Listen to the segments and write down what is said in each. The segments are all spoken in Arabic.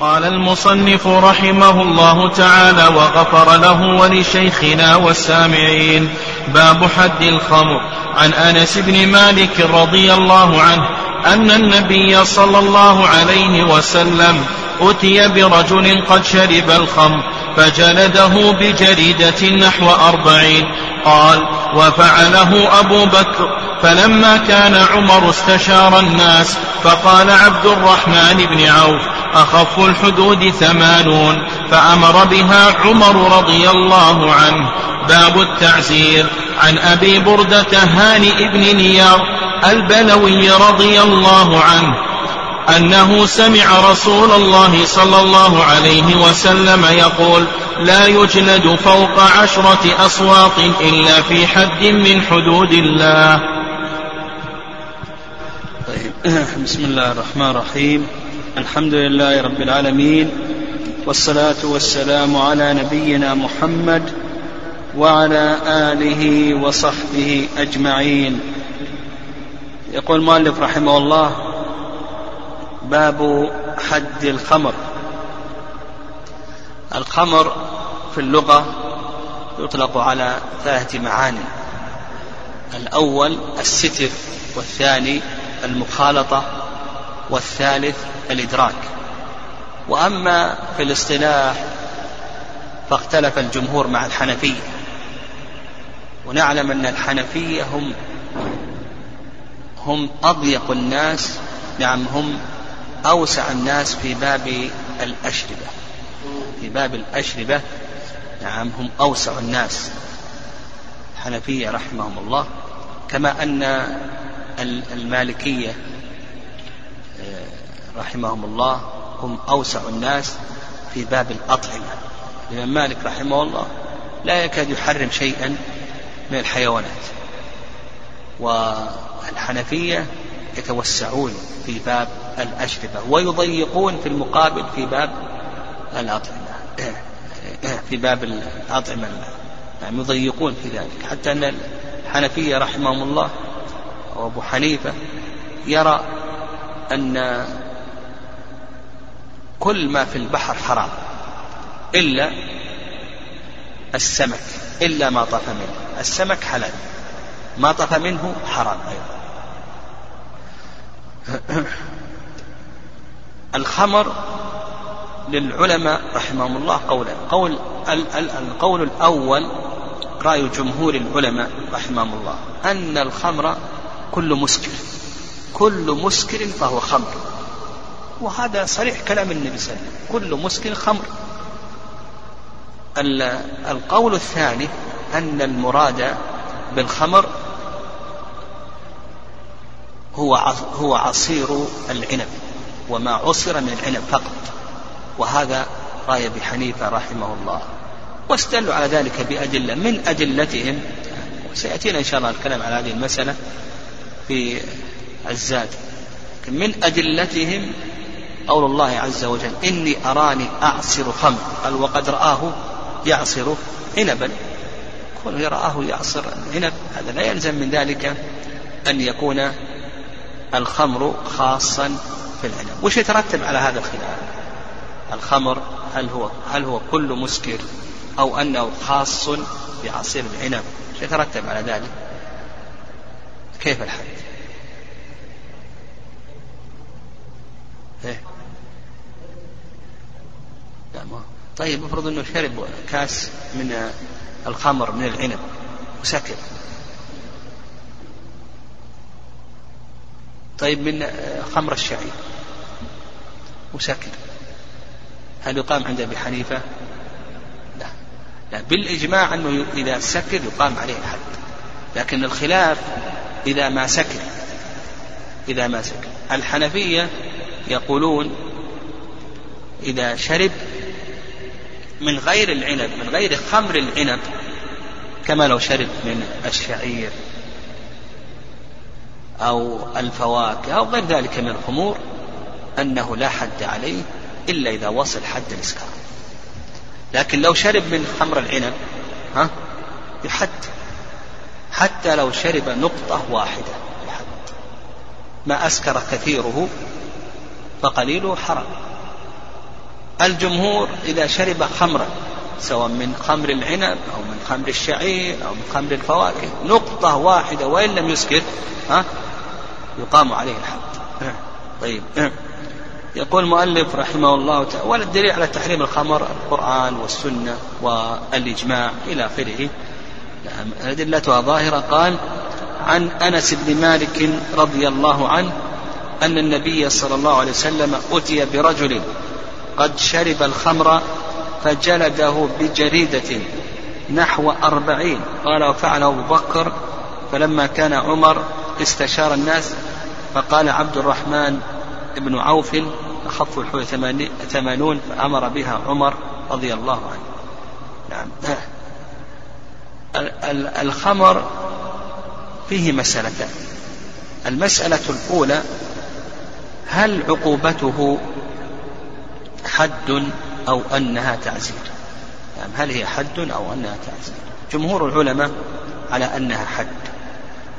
قال المصنف رحمه الله تعالى وغفر له ولشيخنا والسامعين. باب حد الخمر. عن أنس بن مالك رضي الله عنه أن النبي صلى الله عليه وسلم أتي برجل قد شرب الخمر فجلده بجريدة نحو أربعين. قال وفعله أبو بكر. فلما كان عمر استشار الناس فقال عبد الرحمن بن عوف أخف الحدود ثمانون فأمر بها عمر رضي الله عنه. باب التعزير. عن أبي بردة هانئ بن نيار البلوي رضي الله عنه أنه سمع رسول الله صلى الله عليه وسلم يقول لا يجلد فوق عشرة أصوات إلا في حد من حدود الله. طيب. بسم الله الرحمن الرحيم. الحمد لله رب العالمين والصلاة والسلام على نبينا محمد وعلى آله وصحبه أجمعين. يقول المؤلف رحمه الله باب حد الخمر. الخمر في اللغة يطلق على ثلاثة معاني. الأول الستر والثاني المخالطة والثالث الإدراك. وأما في الاصطلاح فاختلف الجمهور مع الحنفية ونعلم أن الحنفية هم هم أضيق الناس نعم هم أوسع الناس في باب الأشربة. في باب الأشربة نعم هم أوسع الناس. الحنفية رحمهم الله. كما أن المالكية رحمهم الله هم أوسع الناس في باب الأطعمة. الإمام مالك رحمه الله لا يكاد يحرم شيئا من الحيوانات. والحنفية يتوسعون في باب الأشربة ويضيقون في المقابل في باب الأطعمة. في باب الأطعمة. يعني يضيقون في ذلك. حتى أن الحنفية رحمهم الله وأبو حنيفة يرى أن كل ما في البحر حرام إلا السمك إلا ما طف منه. السمك حلال ما طف منه حرام أيضا. الخمر للعلماء رحمهم الله قولان قول القول الأول رأي جمهور العلماء رحمهم الله أن الخمر كل مسكر كل مسكر فهو خمر. وهذا صريح كلام النبي صلى الله عليه وسلم. كل مسكر خمر. القول الثاني أن المراد بالخمر هو هو عصير العنب وما عصر من العنب فقط. وهذا رأي أبي حنيفة رحمه الله. واستدلوا على ذلك بأدلة. من أدلتهم وسيأتينا إن شاء الله الكلام على هذه المسألة في الزاد من أدلتهم قول الله عز وجل إني أراني أعصر خمر. قال وقد رآه يعصر عنبا. كونه يرآه يعصر عنب هذا لا يلزم من ذلك أن يكون الخمر خاصا في العنب. وش يترتب على هذا الخلاف؟ الخمر هل هو هل هو كل مسكر أو أنه خاص بعصير العنب؟ يترتب على ذلك؟ كيف الحد؟ إيه؟ لا ما طيب افرض إنه شرب كاس من الخمر من العنب وسكر. طيب من خمر الشعير وسكر. هل يقام عند أبي حنيفة؟ لا. لا بالإجماع أنه إذا سكر يقام عليه الحد لكن الخلاف إذا ما سكر إذا ما سكر. الحنفية يقولون إذا شرب من غير العنب من غير خمر العنب كما لو شرب من الشعير أو الفواكه أو غير ذلك من الخمور أنه لا حد عليه إلا إذا وصل حد الإسكار. لكن لو شرب من خمر العنب ها يحد حتى لو شرب نقطة واحدة يحد ما أسكر كثيره فقليله حرام الجمهور إذا شرب خمرا سواء من خمر العنب أو من خمر الشعير أو من خمر الفواكه نقطة واحدة وإن لم يسكر ها يقام عليه الحد. طيب. يقول المؤلف رحمه الله تعالى والدليل على تحريم الخمر القرآن والسنة والإجماع إلى آخره. أدلتها ظاهرة قال عن أنس بن مالك رضي الله عنه أن النبي صلى الله عليه وسلم أتي برجل قد شرب الخمر فجلده بجريدة نحو أربعين. قال وفعل أبو بكر. فلما كان عمر استشار الناس فقال عبد الرحمن بن عوف أخف الحوي ثمانون. فأمر بها عمر رضي الله عنه. نعم. الخمر فيه مسألتان. المسألة الأولى هل عقوبته حد أو أنها تعزير؟ يعني هل هي حد أو أنها تعزير؟ جمهور العلماء على أنها حد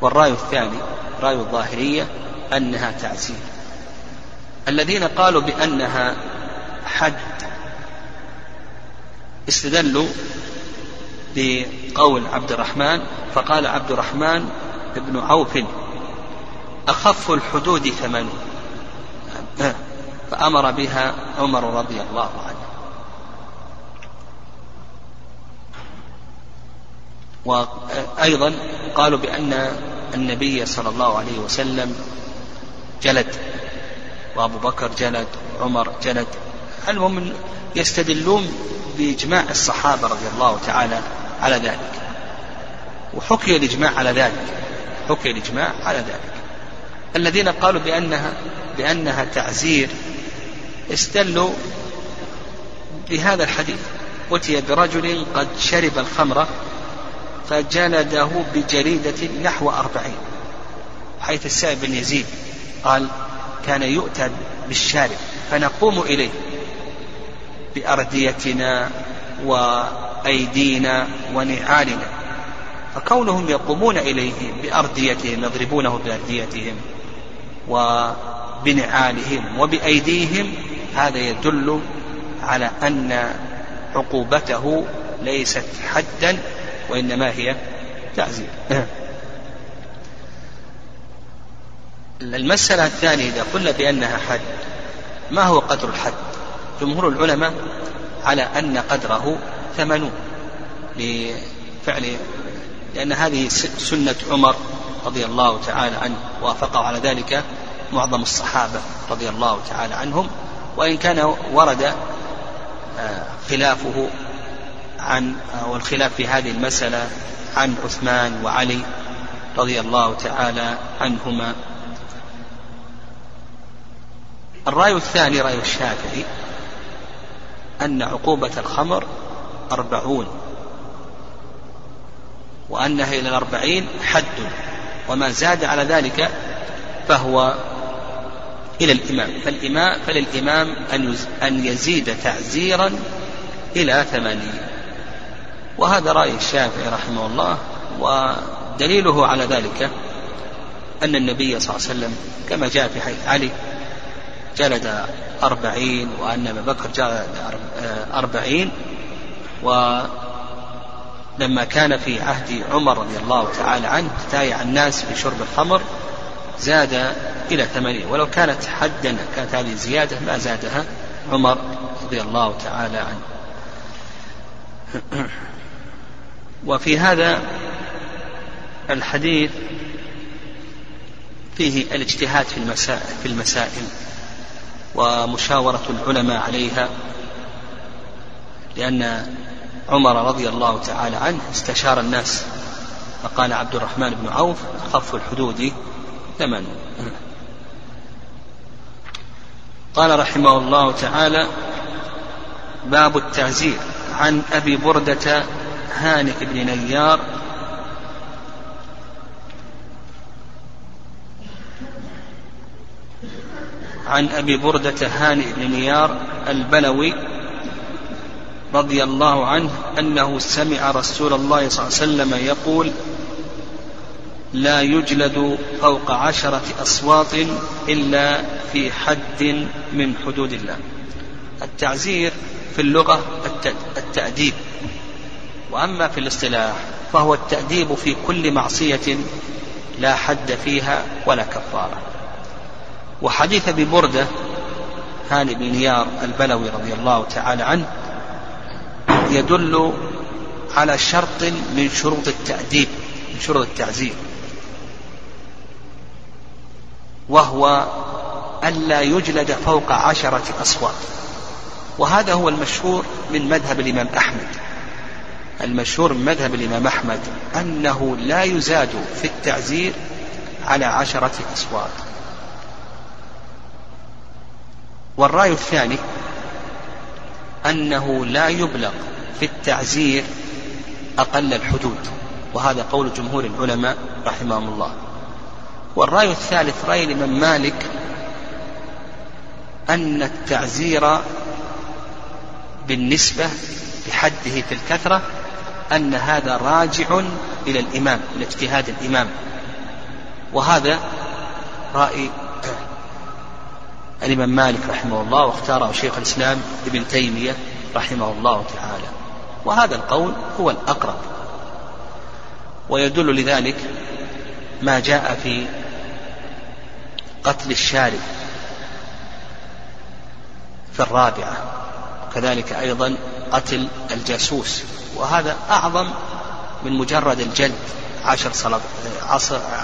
والرأي الثاني رأي الظاهرية أنها تعزير. الذين قالوا بأنها حد استدلوا بقول عبد الرحمن فقال عبد الرحمن بن عوف أخف الحدود ثمانون. فأمر بها عمر رضي الله عنه. وأيضا قالوا بأن النبي صلى الله عليه وسلم جلد وأبو بكر جلد عمر جلد. المهم يستدلون بإجماع الصحابة رضي الله تعالى على ذلك. وحكي الإجماع على ذلك. حكي الإجماع على ذلك. الذين قالوا بأنها بأنها تعزير استدلوا بهذا الحديث. أتي برجل قد شرب الخمر فجلده بجريدة نحو أربعين حيث السائب بن يزيد قال كان يؤتى بالشارب فنقوم إليه بأرديتنا وأيدينا ونعالنا. فكونهم يقومون إليه بأرديتهم يضربونه بأرديتهم وبنعالهم وبأيديهم هذا يدل على أن عقوبته ليست حدا وإنما هي تعزير المسألة الثانية إذا قلنا بأنها حد ما هو قدر الحد؟ جمهور العلماء على أن قدره ثمانون لفعل لأن هذه سنة عمر رضي الله تعالى عنه وافقه على ذلك معظم الصحابة رضي الله تعالى عنهم وإن كان ورد آه، خلافه عن والخلاف في هذه المسألة عن عثمان وعلي رضي الله تعالى عنهما. الرأي الثاني رأي الشافعي أن عقوبة الخمر أربعون وأنها إلى الأربعين حد. وما زاد على ذلك فهو إلى الإمام. فالإمام فللإمام أن يزيد تعزيرا إلى ثمانين. وهذا رأي الشافعي رحمه الله ودليله على ذلك أن النبي صلى الله عليه وسلم كما جاء في حديث علي جلد أربعين وأن أبا بكر جلد أربعين ولما كان في عهد عمر رضي الله تعالى عنه تايع الناس بشرب الخمر زاد إلى ثمانين. ولو كانت حدا كانت هذه زيادة ما زادها عمر رضي الله تعالى عنه. وفي هذا الحديث فيه الاجتهاد في المسائل في المسائل ومشاورة العلماء عليها لأن عمر رضي الله تعالى عنه استشار الناس فقال عبد الرحمن بن عوف خف الحدود ثمن. قال رحمه الله تعالى باب التعزير عن أبي بردة هانئ بن نيار. عن أبي بردة هانئ بن نيار البلوي رضي الله عنه أنه سمع رسول الله صلى الله عليه وسلم يقول لا يجلد فوق عشرة أصوات إلا في حد من حدود الله. التعزير في اللغة التأديب. وأما في الاصطلاح فهو التأديب في كل معصية لا حد فيها ولا كفارة. وحديث أبي بردة هاني بن نيار البلوي رضي الله تعالى عنه يدل على شرط من شروط التأديب من شروط التعزير. وهو ألا يجلد فوق عشرة أصوات. وهذا هو المشهور من مذهب الإمام أحمد. المشهور من مذهب الإمام أحمد أنه لا يزاد في التعزير على عشرة أصوات. والرأي الثاني أنه لا يبلغ في التعزير أقل الحدود وهذا قول جمهور العلماء رحمهم الله. والرأي الثالث رأي الإمام مالك أن التعزير بالنسبة بحده في الكثرة أن هذا راجع إلى الإمام إلى اجتهاد الإمام. وهذا رأي الإمام مالك رحمه الله واختاره شيخ الإسلام ابن تيمية رحمه الله تعالى. وهذا القول هو الأقرب. ويدل لذلك ما جاء في قتل الشارب في الرابعة. وكذلك أيضا قتل الجاسوس. وهذا أعظم من مجرد الجلد عشر,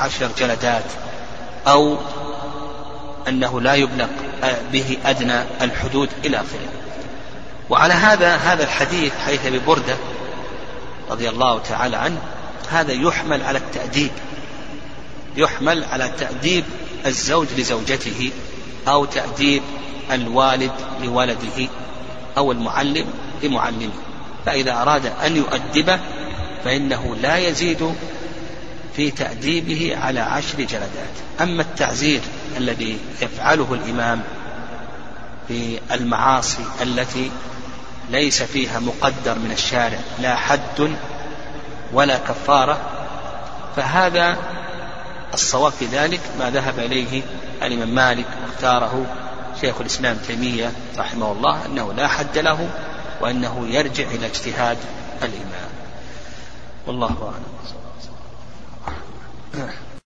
عشر جلدات أو أنه لا يبلغ به أدنى الحدود إلى آخره. وعلى هذا هذا الحديث حيث أبي بردة رضي الله تعالى عنه هذا يحمل على التأديب. يحمل على تأديب الزوج لزوجته أو تأديب الوالد لولده أو المعلم لمعلمه. فإذا أراد أن يؤدبه فإنه لا يزيد في تأديبه على عشر جلدات. أما التعزير الذي يفعله الإمام في المعاصي التي ليس فيها مقدر من الشارع لا حد ولا كفارة فهذا الصواب في ذلك ما ذهب إليه الإمام مالك واختاره شيخ الإسلام تيمية رحمه الله أنه لا حد له وأنه يرجع إلى اجتهاد الإمام. والله أعلم. Yeah.